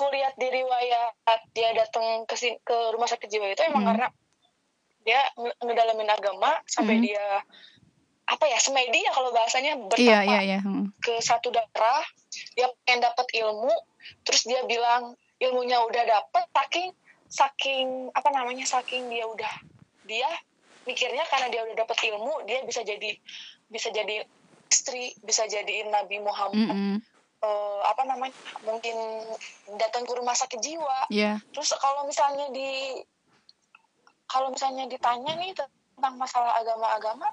aku lihat di riwayat dia datang ke ke rumah sakit jiwa itu emang Hmm. karena dia nge- ngedalamin agama sampai Hmm. dia apa ya semedi ya kalau bahasanya bertapa iya iya hmm. ke satu daerah dia pengen dapat ilmu terus dia bilang ilmunya udah dapet saking saking apa namanya saking dia udah dia mikirnya karena dia udah dapet ilmu dia bisa jadi bisa jadi istri bisa jadiin Nabi Muhammad Mm-mm. Eh, apa namanya mungkin datang ke rumah sakit jiwa Iya. terus kalau misalnya di kalau misalnya ditanya nih tentang masalah agama-agama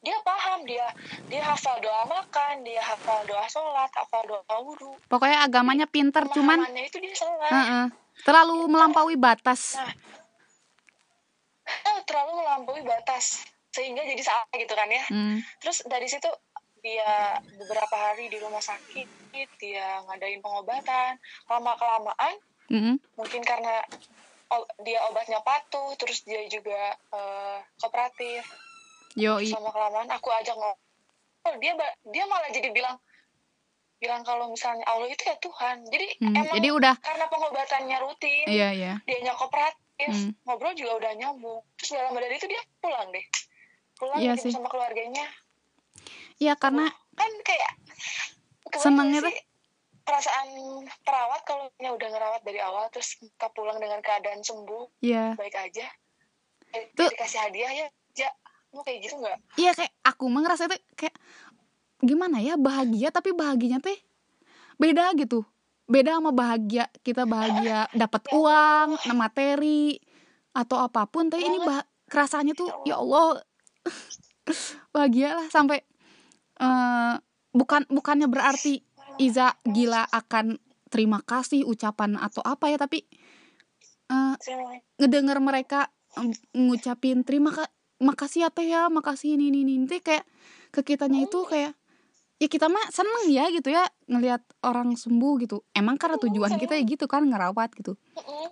dia paham dia dia hafal doa makan dia hafal doa sholat hafal doa wudhu pokoknya agamanya pinter cuman itu dia salah Heeh. terlalu melampaui batas Nah. Terlalu melampaui batas sehingga jadi salah gitu kan ya Hmm. terus dari situ dia beberapa hari di rumah sakit dia ngadain pengobatan. Lama kelamaan Mm-mm. mungkin karena dia obatnya patuh terus dia juga eh, kooperatif. Yoi. Sama kelamaan aku ajak ngobrol dia dia malah jadi bilang bilang kalau misalnya Allah itu ya Tuhan. Jadi Hmm, emang jadi udah karena pengobatannya rutin iya iya. dianya kooperatif Hmm. ngobrol juga udah nyambung. Terus dalam dari itu dia pulang deh. Pulang Iya gitu sih. sama keluarganya iya karena kan kayak nggak sih? perasaan perawat kalau udah ngerawat dari awal terus kita pulang dengan keadaan sembuh ya baik aja. Eh, Tuh. dikasih hadiah ya ja. Mau kayak gitu nggak? Iya kayak aku mah ngerasa itu kayak gimana ya bahagia tapi bahagianya teh beda gitu. Beda sama bahagia kita bahagia dapat uang nah materi atau apa pun tapi ini bah kerasanya tuh ya Allah. bahagia lah sampai eh, bukan bukannya berarti Iza gila akan terima kasih ucapan atau apa ya tapi eh, Terima- ngedenger mereka ngucapin terima ka makasih ya teh ya makasih ini ini ini Teh kayak ke kitanya itu kayak ya kita mah seneng ya gitu ya ngelihat orang sembuh gitu emang karena tujuan kita ya gitu kan ngerawat gitu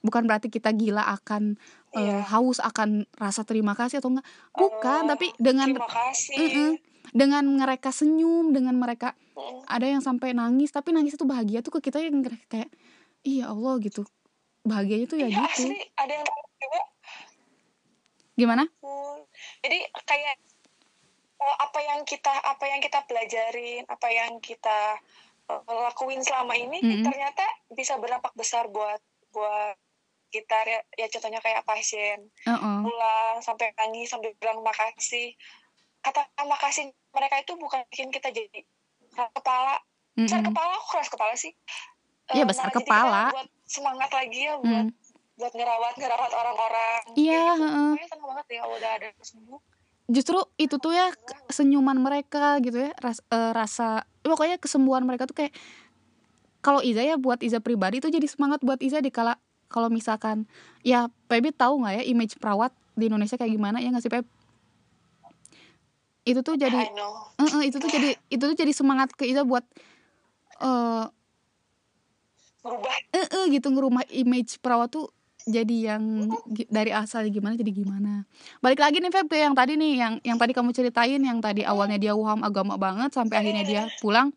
bukan berarti kita gila akan eh, Iya. haus akan rasa terima kasih atau enggak bukan Oh, tapi dengan terima kasih Mm-mm. Dengan mereka senyum dengan mereka Mm-mm. ada yang sampai nangis tapi nangis itu bahagia tuh ke kita yang kayak iya Allah gitu. Bahagianya tuh ya Iya, gitu. asli. Ada yang juga gimana? Hmm, jadi kayak oh, apa yang kita apa yang kita pelajarin apa yang kita eh, lakuin selama ini Mm-mm. ternyata bisa berdampak besar buat buat kita ya, ya contohnya kayak pasien. Heeh. pulang sampai nangis sampai bilang makasih kata makasih mereka itu bukan bikin kita jadi keras kepala besar Mm-mm. kepala aku keras kepala sih Iya, Eh, besar jadi kepala. buat semangat lagi ya buat Hmm. buat ngerawat ngerawat orang-orang Iya, gitu. seneng banget ya udah ada sembuh Justru itu tuh ya k- senyuman mereka gitu ya ras, eh, rasa pokoknya kesembuhan mereka tuh kayak kalau Iza ya buat Iza pribadi tuh jadi semangat buat Iza di kala kalau misalkan ya Pebi tahu nggak ya image perawat di Indonesia kayak gimana ya nggak sih Peb? Itu tuh jadi eh, eh, itu tuh jadi itu tuh jadi semangat ke Iza buat eh berubah eh, eh, gitu ngerumah image perawat tuh jadi yang dari asal gimana jadi gimana. Balik lagi nih Feb ke yang tadi nih yang yang tadi kamu ceritain yang tadi awalnya dia waham agama banget sampai akhirnya dia pulang.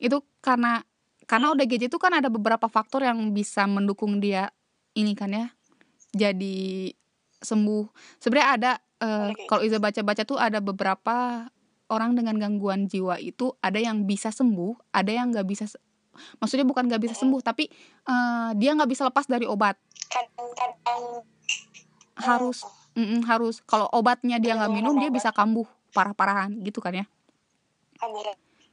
Itu karena karena udah GJ itu kan ada beberapa faktor yang bisa mendukung dia ini kan ya jadi sembuh. Sebenarnya ada eh, Oke. kalau Iza baca-baca tuh ada beberapa orang dengan gangguan jiwa itu ada yang bisa sembuh ada yang nggak bisa maksudnya bukan nggak bisa sembuh tapi eh, dia nggak bisa lepas dari obat. Kadang-kadang harus mm-mm, harus. Kalau obatnya dia nggak minum dia bisa kambuh parah-parahan gitu kan ya.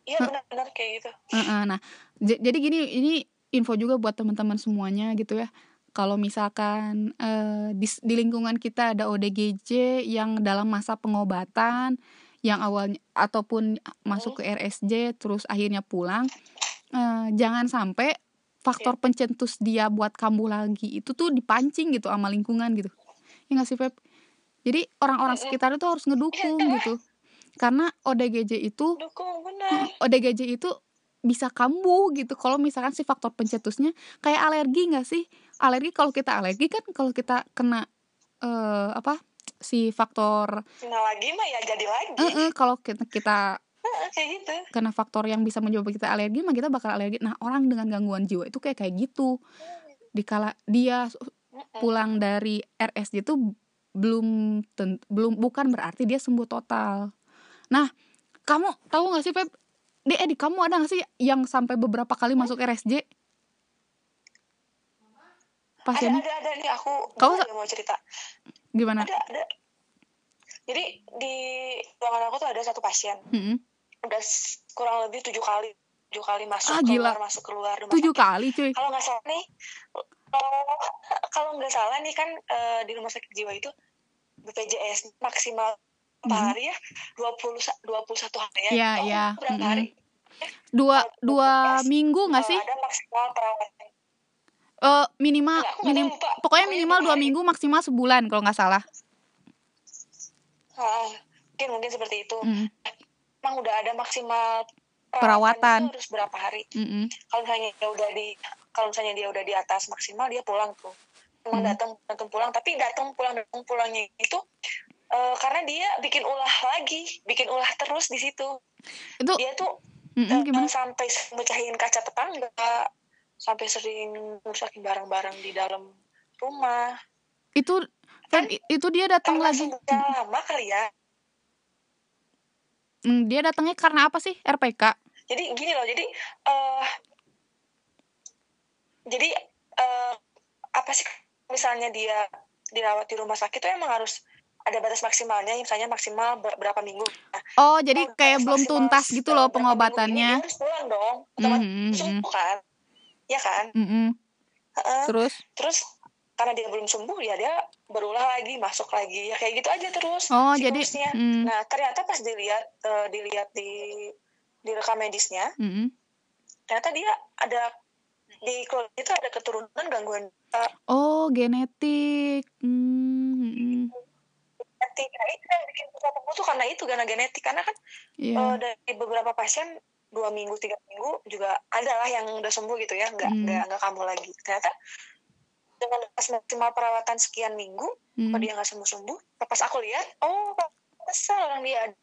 Iya benar-benar kayak gitu. Heeh, nah jadi gini ini info juga buat teman-teman semuanya gitu ya kalau misalkan eh, di, di lingkungan kita ada ODGJ yang dalam masa pengobatan yang awalnya ataupun masuk ke RSJ terus akhirnya pulang eh, jangan sampai faktor pencetus dia buat kambuh lagi itu tuh dipancing gitu sama lingkungan gitu. Ya nggak sih Feb? Jadi orang-orang sekitar itu harus ngedukung gitu. Karena ODGJ itu dukung benar. ODGJ itu bisa kambuh gitu. Kalau misalkan si faktor pencetusnya kayak alergi nggak sih alergi kalau kita alergi kan kalau kita kena eh apa si faktor nah lagi mah ya jadi lagi eh eh, kalau kita, kita kayak gitu karena faktor yang bisa menyebabkan kita alergi mah kita bakal alergi nah orang dengan gangguan jiwa itu kayak kayak gitu dikala dia Mm-mm. pulang dari RSJ itu belum ten- belum bukan berarti dia sembuh total. Nah, kamu tahu nggak sih Feb? Di Edi kamu ada nggak sih yang sampai beberapa kali masuk RSJ? Ada Pasiennya ada ada nih aku Kamu sa- mau cerita gimana? ada ada jadi di ruangan aku tuh ada satu pasien Mm-mm. udah s- kurang lebih tujuh kali tujuh kali masuk Ah, gila. keluar masuk keluar Tujuh sakit. kali cuy. kalau nggak salah nih eh, kalau nggak salah nih kan eh, di rumah sakit jiwa itu BPJS maksimal per hari ya 20 sa- 21 hari ya Iya, Oh, iya. berapa Mm-mm. hari Dua dua minggu nggak Eh, sih? ada maksimal perawatan Eh minimal nggak minim pokoknya minimal dua minggu maksimal sebulan kalau nggak salah. Ah, mungkin mungkin seperti itu Mm. emang udah ada maksimal Perawatan. itu harus berapa hari Mm-mm. kalau misalnya dia udah di kalau misalnya dia udah di atas maksimal dia pulang tuh emang Hmm. datang datang pulang tapi datang pulang datang pulangnya itu eh, karena dia bikin ulah lagi bikin ulah terus di situ Itu dia tuh mm-mm, eh, gimana? sampai mecahin kaca tetangga sampai sering rusakin barang-barang di dalam rumah Itu i- itu dia datang lagi. lama kali ya Mm, dia datangnya karena apa sih? RPK. jadi gini loh jadi eh jadi eh apa sih misalnya dia dirawat di rumah sakit itu emang harus ada batas maksimalnya misalnya maksimal ber- berapa minggu nah, Oh, jadi kayak belum tuntas gitu loh pengobatannya. harus pulang dong otomatis Mhm, mhm. sembuh kan ya kan Mm-mm. Heeh. Terus, terus karena dia belum sembuh ya dia berulah lagi masuk lagi ya kayak gitu aja terus oh jadi, siklusnya mm, nah ternyata pas dilihat eh, dilihat di di rekam medisnya mm-mm. ternyata dia ada di keluarga itu ada keturunan gangguan eh, oh genetik. Mm, genetik. Nah, itu yang bikin sembuh tuh karena itu karena genetik karena kan Iya. eh, dari beberapa pasien dua minggu tiga minggu juga ada lah yang udah sembuh gitu ya nggak Hmm. nggak nggak kamu lagi ternyata dengan pas maksimal perawatan sekian minggu Mm. kok dia nggak sembuh sembuh pas aku lihat oh pasal orang dia ada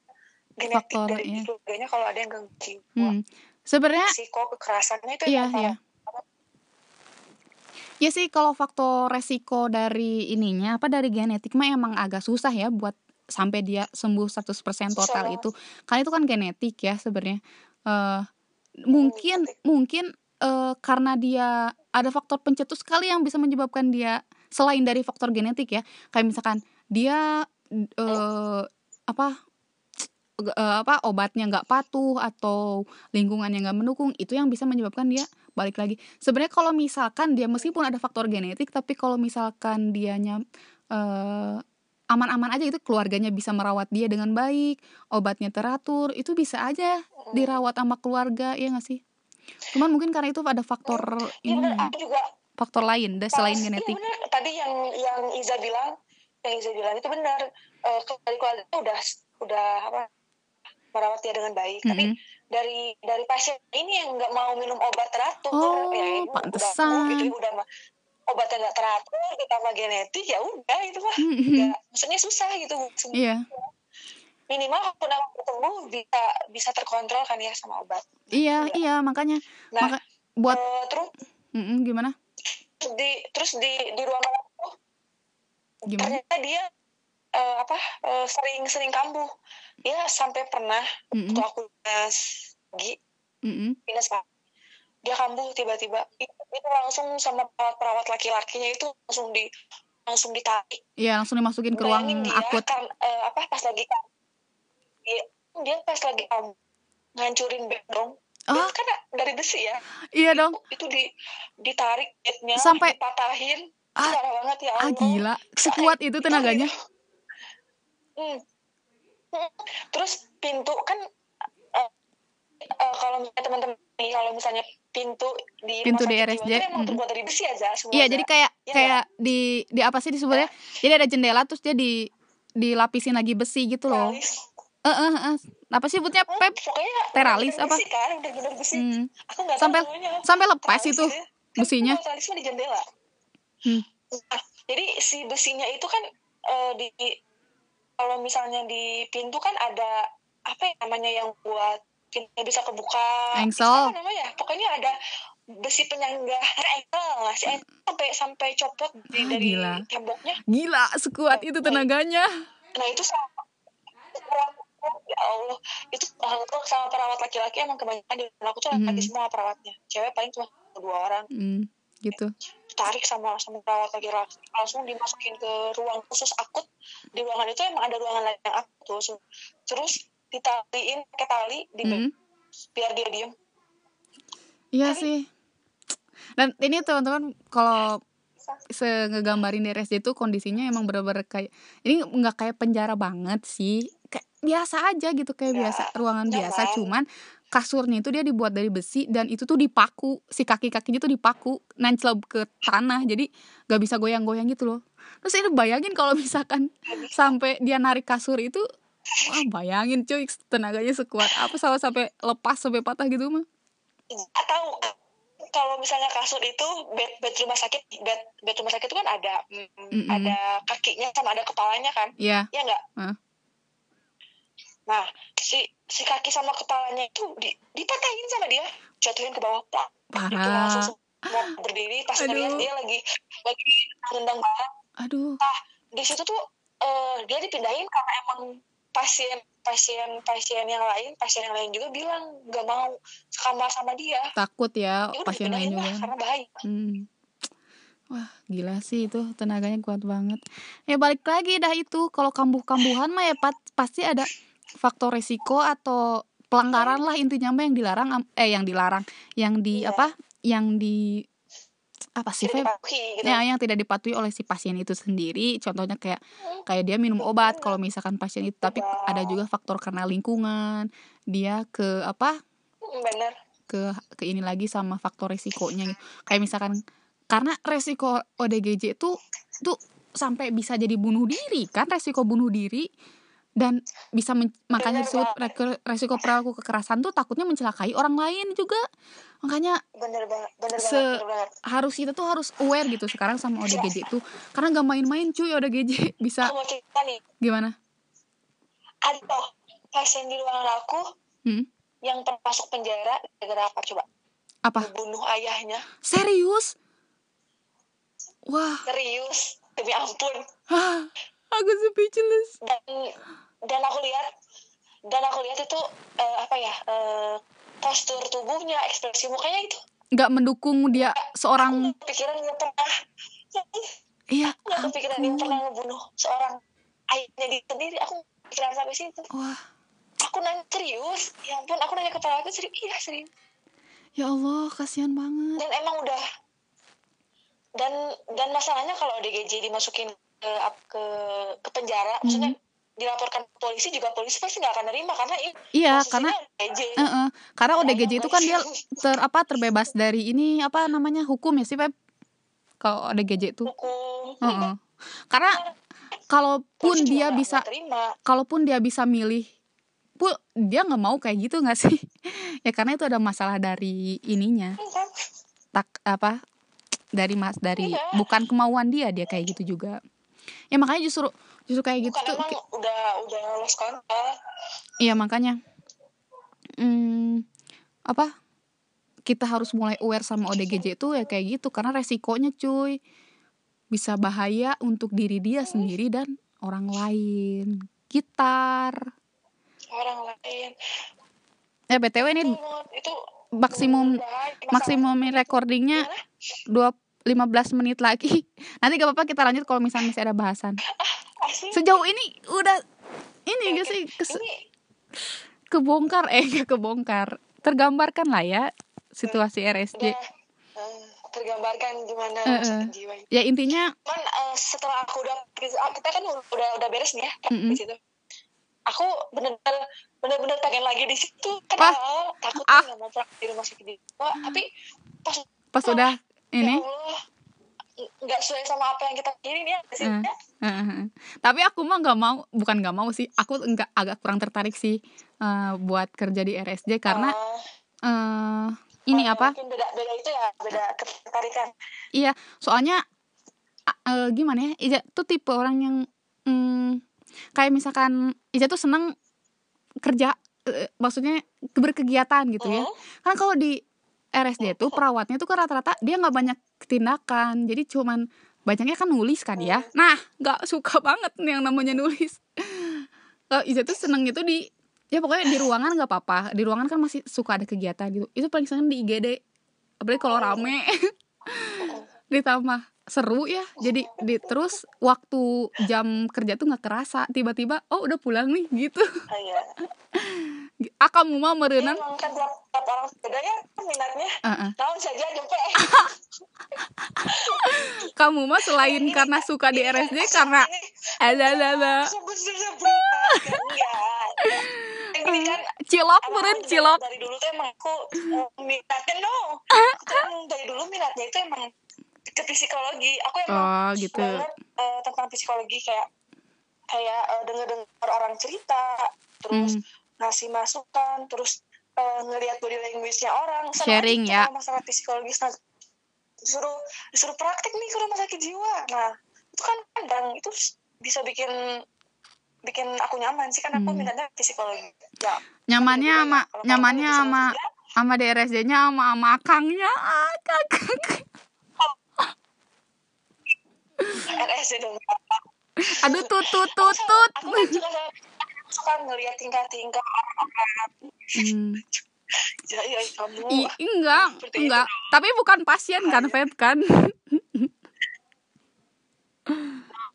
genetik Faktor, dari iya. keluarganya kalau ada yang gangguan jiwa Mm. Sebenarnya risiko kekerasannya itu Iya, iya. Ya sih kalau faktor resiko dari ininya apa dari genetik mah emang agak susah ya buat sampai dia sembuh 100% total itu. Karena itu kan genetik ya sebenarnya. Eh mungkin genetik. mungkin eh, karena dia ada faktor pencetus sekali yang bisa menyebabkan dia selain dari faktor genetik ya. Kayak misalkan dia eh apa eh, apa obatnya nggak patuh atau lingkungannya nggak mendukung itu yang bisa menyebabkan dia balik lagi sebenarnya kalau misalkan dia meskipun ada faktor genetik tapi kalau misalkan dianya eh, aman-aman aja itu keluarganya bisa merawat dia dengan baik obatnya teratur itu bisa aja Hmm. dirawat sama keluarga ya nggak sih cuman mungkin karena itu ada faktor Iya ini benar, aku juga faktor lain dah selain pas- genetik Iya benar. Tadi yang yang Iza bilang, yang Iza bilang itu benar. Eh dari keluarga itu udah udah apa merawat dia dengan baik. Tapi Mm-mm. dari dari pasien ini yang nggak mau minum obat teratur, Oh, ya pantesan. udah gitu ya, udah obatnya nggak teratur ditambah genetik ya udah itu mah. Mm-mm. nggak maksudnya susah gitu. Iya. Minimal aku sembuh bisa bisa terkontrol kan ya sama obat. Iya iya makanya. Nah maka buat eh, terus? Mm-mm, gimana? Di terus di di ruangan aku gimana? ternyata dia eh, apa eh, sering sering kambuh. Dia sampai pernah Mm-mm, waktu aku dinas gi dinas Pak, dia kambuh tiba-tiba. Itu, itu langsung sama perawat-perawat laki-lakinya itu langsung di langsung ditarik. Iya langsung dimasukin ke ruang dia akut. kan eh, apa pas lagi dia, dia pas lagi kambuh ngancurin bedroom Ah. Dia kan dari besi ya? Iya dong. itu di ditarik bednya Sampai- dipatahin. Ah, parah banget ya ah gila. Sekuat itu tenaganya. Hmm. Hmm. Terus pintu kan kalau misalnya teman-teman nih kalau misalnya pintu di Pintu di RSJ, itu emang mm. terbuat dari besi aja semua. iya jadi kayak Iya kayak di di apa sih disebutnya jadi ada jendela terus dia di dilapisin lagi besi gitu loh eh eh eh. apa sih sebutnya Hmm, pep pokoknya Teralis apa? besi kan bener-bener besi. Hmm. Aku tahu Sampai- namanya. sampai lepas Teralis itu ya. Kan besinya kalau teralis di jendela. Hmm. Nah, jadi si besinya itu kan eh, di kalau misalnya di pintu kan ada apa ya namanya yang buat pintunya bisa kebuka. Engsel. apa namanya pokoknya ada besi penyangga engsel si engsel sampai sampai copot dari, Ah, dari gila. temboknya. Gila sekuat itu tenaganya. Nah itu sama ya Allah itu untuk sama perawat laki-laki emang kebanyakan di aku tuh Mhm. laki semua perawatnya. Cewek paling cuma dua orang. Hmm, gitu. Tarik sama sama perawat laki-laki langsung dimasukin ke ruang khusus akut. Di ruangan itu emang ada ruangan lain yang akut terus ditaliin pakai tali di Hmm. biar dia diem. Iya sih. Dan ini teman-teman kalau se ngegambarin di RSJ itu kondisinya emang bener-bener kayak ini nggak kayak penjara banget sih. Kayak biasa aja gitu kayak Ya, biasa ruangan nyaman. biasa. cuman kasurnya itu dia dibuat dari besi dan itu tuh dipaku. Si kaki-kakinya tuh dipaku nancel ke tanah. Jadi nggak bisa goyang-goyang gitu loh. Terus ini bayangin kalau misalkan sampai dia narik kasur itu wah bayangin cuy tenaganya sekuat apa sama sampai lepas sampai patah gitu mah? Nggak tahu. Kalau misalnya kasur itu bed bed rumah sakit bed bed rumah sakit itu kan ada mm, ada kakinya sama ada kepalanya kan? Ya ya nggak? Hah. nah si si kaki sama kepalanya itu di, dipatahin sama dia. Jatuhin ke bawah plak. Itu langsung parah semua berdiri. Pas ngeliat dia lagi lagi nendang banget. Aduh. Di situ tuh eh, dia dipindahin karena emang pasien pasien pasien yang lain pasien yang lain juga bilang nggak mau sekamar sama dia. Takut ya ya udah pasien lain juga karena bahaya. Hmm. wah gila sih itu tenaganya kuat banget. Ya balik lagi dah itu kalau kambuh-kambuhan mah ya pat- pasti ada faktor resiko atau pelanggaran lah intinya mah yang dilarang eh yang dilarang. Yang di Iya. apa? Yang di apa sih gitu. Ya, yang tidak dipatuhi oleh si pasien itu sendiri. Contohnya kayak kayak dia minum obat kalau misalkan pasien itu tapi ada juga faktor karena lingkungan, dia ke apa? Hmm, bener. Ke ke ini lagi sama faktor resikonya gitu. Kayak misalkan karena resiko ODGJ itu tuh sampai bisa jadi bunuh diri. Kan resiko bunuh diri dan bisa men- makanya disebut resiko perilaku kekerasan tuh takutnya mencelakai orang lain juga. Makanya bener banget bener Se- banget bener banget. harus kita tuh harus aware gitu sekarang sama ODGJ itu karena gak main-main cuy ODGJ bisa nih. Gimana? Ada pasien di ruangan aku hmm? yang pernah masuk penjara gara-gara apa coba? Apa? Membunuh ayahnya. Serius? Wah. Serius? Demi ampun aku speechless dan dan aku lihat dan aku lihat itu eh, apa ya eh, postur tubuhnya ekspresi mukanya itu. Nggak mendukung dia seorang aku nggak kepikiran dia pernah. Iya aku nggak kepikiran dia pernah ngebunuh seorang ayahnya dia sendiri. Aku nggak kepikiran sampai situ. Wah. Aku nanya serius? Ya ampun aku nanya ke perawatnya serius? Iya serius. Ya Allah kasihan banget. Dan emang udah dan dan masalahnya kalau DGJ dimasukin ke ke ke penjara. Maksudnya dilaporkan polisi juga polisi pasti nggak akan nerima karena ini iya karena DGJ eh, eh, karena ODGJ itu kan dia ter apa terbebas dari ini apa namanya hukum ya sih Pep? Kalau ODGJ itu. Hukum. Heeh. karena kalaupun Polisi dia bisa kalaupun dia bisa milih pun dia nggak mau kayak gitu nggak sih? Ya karena itu ada masalah dari ininya. Kan? tak apa dari mas dari Iya. bukan kemauan dia dia kayak gitu juga ya makanya justru justru kayak gitu bukan tuh emang udah udah lost contact iya makanya. Hmm, apa? Kita harus mulai aware sama ODGJ itu ya kayak gitu karena resikonya cuy. Bisa bahaya untuk diri dia sendiri dan orang lain. Gitar. Orang lain. Eh btw ini itu, itu maksimum maksimum recordingnya dua 15 menit lagi nanti gak apa-apa kita lanjut kalau misalnya masih ada bahasan Asli. sejauh ini udah ini gak sih kes- kebongkar eh gak kebongkar tergambarkan lah ya situasi RSJ udah eh, tergambarkan gimana sakit eh. jiwa ya intinya Cuman eh, setelah aku udah ah, kita kan udah udah beres nih ya Mm-mm. di situ. Aku bener-bener bener-bener pengen lagi di situ kan awal takut Ah. nggak mau praktek di rumah sakit di Wah, tapi pas pas udah ini ya Allah nggak sesuai sama apa yang kita pikirin ya sini Eh. ya. Heeh. tapi aku mah nggak mau bukan nggak mau sih aku enggak agak kurang tertarik sih eh, buat kerja di RSJ karena Eh, eh, ini eh, apa beda beda itu ya beda ketertarikan Iya, soalnya eh, gimana ya? Ija tuh tipe orang yang mm, kayak misalkan Ija tuh seneng kerja maksudnya berkegiatan gitu ya Hmm. kan kalau di RSJ tuh perawatnya tuh kan rata-rata dia nggak banyak tindakan jadi cuman banyaknya kan nulis kan ya. Nah nggak suka banget nih yang namanya nulis. Kalau Iza tuh seneng itu di ya pokoknya di ruangan nggak apa-apa. Di ruangan kan masih suka ada kegiatan gitu. Itu paling seneng di IGD apalagi kalau rame. Ditambah seru ya. Jadi di terus waktu jam kerja tuh nggak kerasa. Tiba-tiba oh udah pulang nih gitu Ah, iya. mah Ya, merenang kan tiap, orang beda ya minatnya tahun saja jumpa kamu mah selain karena suka di RSJ karena ada ada ada. Ini kan cilok emang meren cilok. Dari dulu tuh emang aku eh, minatnya no. Aku emang dari dulu minatnya itu emang ke psikologi. Aku emang oh gitu. banget eh, tentang psikologi. Kayak kayak eh, denger-dengar orang cerita terus Hmm. Ngasih masukan terus eh, ngelihat body language-nya orang sama Sharing, ya. masalah psikologis. Nah disuruh disuruh praktek nih ke rumah sakit jiwa. Nah itu kan kadang itu bisa bikin bikin aku nyaman sih kan aku Hmm. minatnya psikologi. Ya. Nyamannya sama nyamannya sama sama di RSJ-nya sama sama akangnya. Ah, kakak. RSC dong. Aduh tut tut tut tut. aku kan juga suka ngelihat tingkah-tingkah orang-orang Hmm. ya, ya kamu Ih, enggak Seperti itu enggak tapi bukan pasien kan Feb kan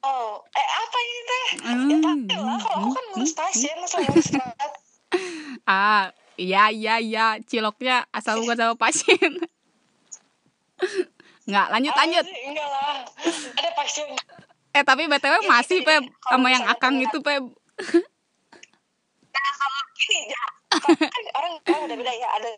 Oh, eh apa ini teh? Hmm. Ya pasti lah, kalau aku kan ngurus pasien, masa ngurus ah iya iya iya ciloknya asal bukan sama pasien Enggak, lanjut Ah, lanjut. Enggak lah, ada pasien. Eh tapi BTW masih kalau sama yang Akang itu. Ini ya, kan orang orang udah beda ya, ada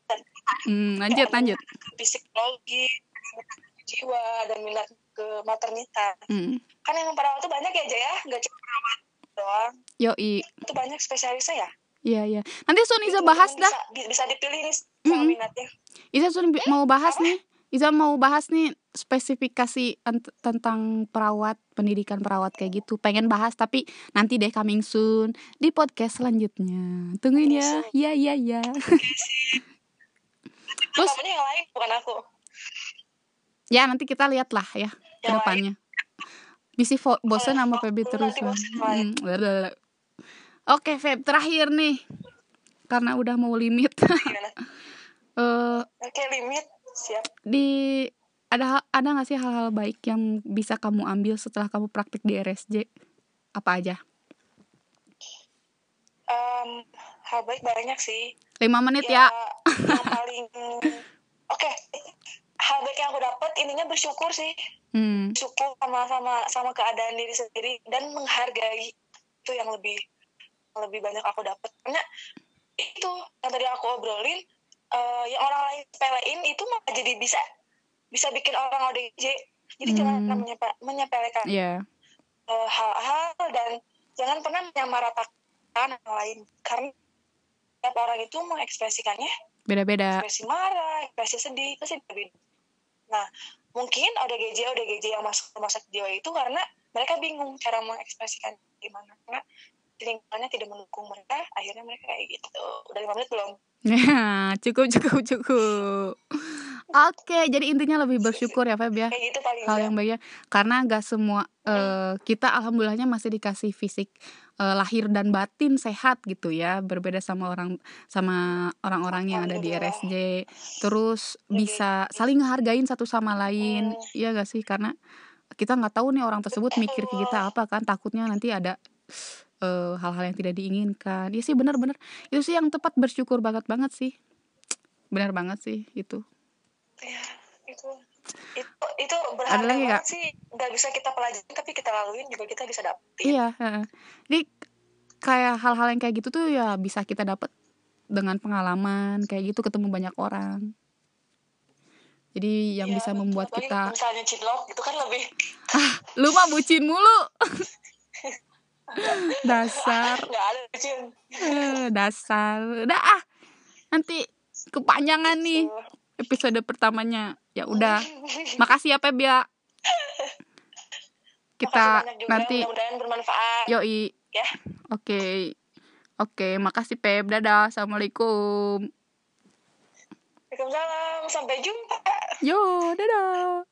Hmm, lanjut ada lanjut. ke psikologi, ke jiwa, dan minat ke maternitas. Hmm. Kan yang perawat tuh banyak ya, Jaya, ya, nggak cuma perawat doang. Yoi. Itu banyak spesialisnya ya. Iya iya. Nanti Sun Iza bahas dah. Bisa, bisa dipilih nih sama Mm-mm. minatnya. Iza Sun mau bahas nih. Iza mau bahas nih spesifikasi tentang perawat, pendidikan perawat kayak gitu. Pengen bahas tapi nanti deh coming soon di podcast selanjutnya. Tungguin ya. Iya iya iya. Terus yang lain, bukan aku. ya nanti kita lihat lah ya ke depannya. Bisi fo- bosan sama aku terus. Hmm, blablabla. Oke Feb, terakhir nih. Karena udah mau limit. Eh Oke, limit. Siap. di ada ada nggak sih hal-hal baik yang bisa kamu ambil setelah kamu praktik di RSJ apa aja? Em, hal baik banyak sih. lima menit ya, yang paling oke. Hal baik yang aku dapat intinya bersyukur sih. Hmm, bersyukur sama sama sama keadaan diri sendiri dan menghargai itu yang lebih lebih banyak aku dapat. Karena itu yang tadi aku obrolin eh, yang orang lain sepelein itu malah jadi bisa bisa bikin orang ODJ jadi jangan Hmm. pernah menyepe- menyepelekan ya eh, hal-hal dan jangan pernah menyamaratakan yang lain karena setiap orang itu mengekspresikannya beda-beda ekspresi marah, ekspresi sedih, pasti berbeda. Nah, mungkin ODGJ ODGJ yang masuk rumah sakit jiwa itu karena mereka bingung cara mengekspresikan gimana karena lingkungannya tidak mendukung mereka, akhirnya mereka kayak gitu. Udah lima menit belum? Ya, cukup cukup cukup oke jadi intinya lebih bersyukur ya Feb ya Kayak gitu paling hal yang baik ya. Karena nggak semua eh, kita alhamdulillahnya masih dikasih fisik eh, lahir dan batin sehat gitu ya berbeda sama orang sama orang-orang yang ada di. RSJ terus bisa saling ngehargain satu sama lain Hmm. iya gak sih? Karena kita nggak tahu nih orang tersebut mikir ke kita apa kan takutnya nanti ada eh, hal-hal yang tidak diinginkan. Ya sih benar-benar. Itu sih yang tepat bersyukur banget banget sih. Benar banget sih itu Ya, itu itu itu berharga lagi nggak? sih nggak bisa kita pelajarin tapi kita laluin juga kita bisa dapetin Iya, heeh. Jadi kayak hal-hal yang kayak gitu tuh ya bisa kita dapat dengan pengalaman kayak gitu ketemu banyak orang. Jadi yang Iya, bisa betul. membuat kita misalnya cinlok itu kan lebih lu mah bucin mulu. dasar, nggak ada cin eh, dasar. Udah ah. Nanti kepanjangan nih episode pertamanya. Ya udah. Makasih ya Peb ya. Kita juga, nanti bermanfaat yoi. ya Oke. Oke, makasih Pep. Dadah. Assalamualaikum. Waalaikumsalam sampai jumpa Yo, dadah.